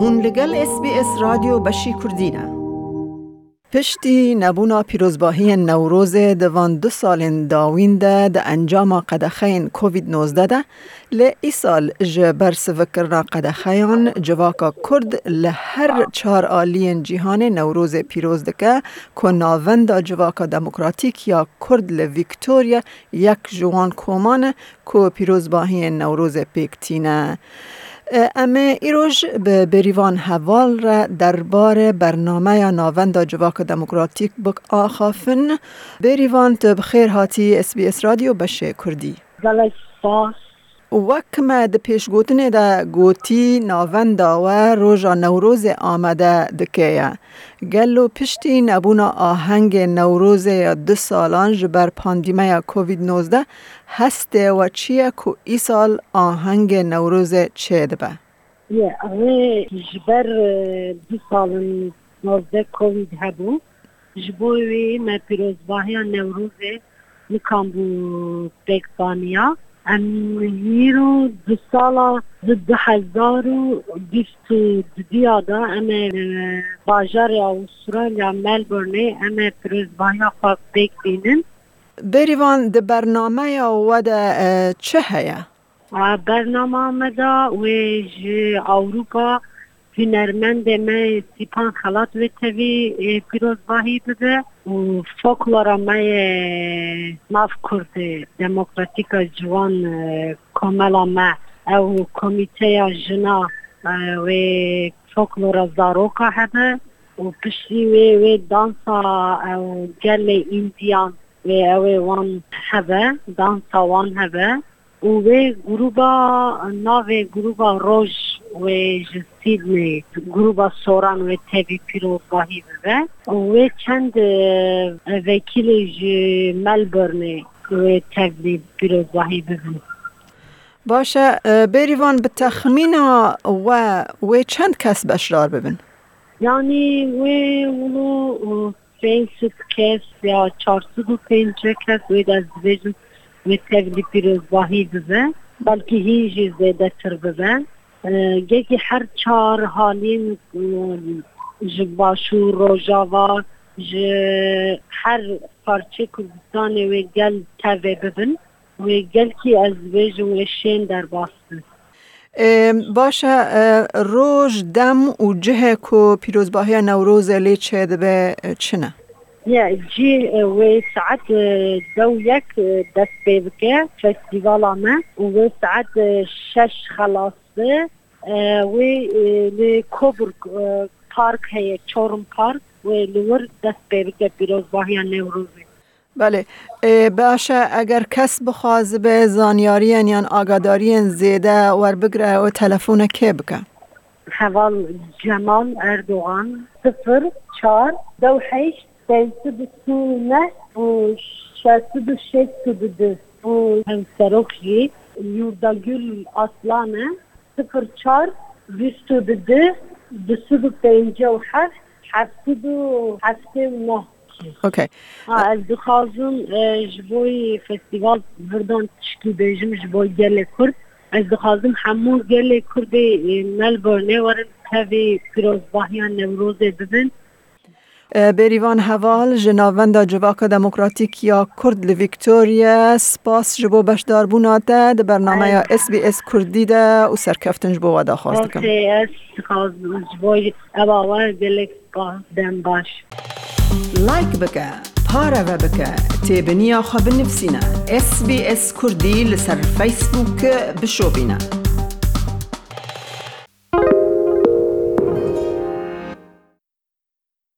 هون لگل اس بی اس رادیو بشی کردینه پشتی نبونا پیروزباهی نوروز دوان دو سال داوین ده ده انجام قدخین کووید 19 ده. لی ای سال جبر سوکرنا قدخیان جواکا کرد لهر چار آلی جیهان نوروز پیروز دکه که ناوند جواکا دموکراتیک یا کرد ل ویکتوریا یک جوان کومان که پیروزباهی نوروز پیکتینه. امه ایروش به بریوان حوال را درباره برنامه ناوند جواک دموکراتیک بک آخافن. بریوان تب خیر هاتی اس بی اس رادیو بشه کردی. وکمه د پیشگوتنه دا گوتی ناوند و روژا نوروز آمده دکیه گلو پشتی نبونا آهنگ نوروز یا دو سالان جبر پاندیمه کووید 19 هسته و چیه که ای سال آهنگ نوروز چه دبه؟ یه اوه جبر دو سال نوزده کووید هبو جبوی ما پیروزباهی نوروز نکام بو بکبانیا أميرو دي الصالة ضد حزارو ديفتو دي دا أما باجار أستراليا ملبورن أما ترزبايا خاص ديك دينن بریوان د برنامه یا و د چه هیا؟ برنامه مدا و اروپا هنرمند ما سیپان خلات و توی پیروزباهی بده و فولکلورا ما ناف کرد دموکراتیک جوان کاملا ما او کمیته جنا و فولکلورا زاروکا هده. و پشتی و و دانسا او گل ایندیان و او وان هبه دانسا وان هبه و و گروبا ناو گروبا روژ و سیدنی گروبا سوران و تیوی پیروزگاهی ببه و چند وکیل ملبورن و تیوی پیروزگاهی ببه باشه بریوان به تخمین و و چند کس بشرار ببین؟ یعنی و اونو پینسد کس یا چارسد و پینجه کس و از دیویژن و تیوی پیروزگاهی ببه بلکه هیچ زیده تر ببه یکی هر چهار حالین ج باشور روژاوا ج هر پارچه کردستان و گل تاوه ببن و گل کی از ویج و شین در باستن باشه روژ دم و جه کو پیروزباهی نوروز لی چه به چنه؟ یا جی و ساعت دو یک دست بیبکه فستیوالا ما و ساعت شش خلاصه و لکوبر پارک هی چورم پارک و لور دست بیبکه پیروزباهی نوروزی. بله. باشه اگر کس بخواز به زانیاری یا آگاداری زیده ور بگره و تلفون که بکه حوال جمال اردوغان صفر چار دو حیش سیسد سونه و شسد شست دو و همسروخی یورداگل اصلانه صفر چار بیست و ده دوست و پنجه و هفت هفتاد و هفته و نه اوکی از دخوازم جبوی فستیوال بردان تشکی بیجم جبوی گل کرد از دخوازم همون گل کرد ملبورنه ورن تاوی پیروزباهیان نوروز ببین بریوان حوال جناوند جواک دموکراتیک یا کرد لویکتوریا سپاس جبو بشدار بوناته ده برنامه یا اس بی اس کردی ده و سرکفتن جبو ودا خواست کم. لایک بکه پاره و بکه تیبنیا خواب نفسینا اس بی اس کردی لسر فیسبوک بشو بینه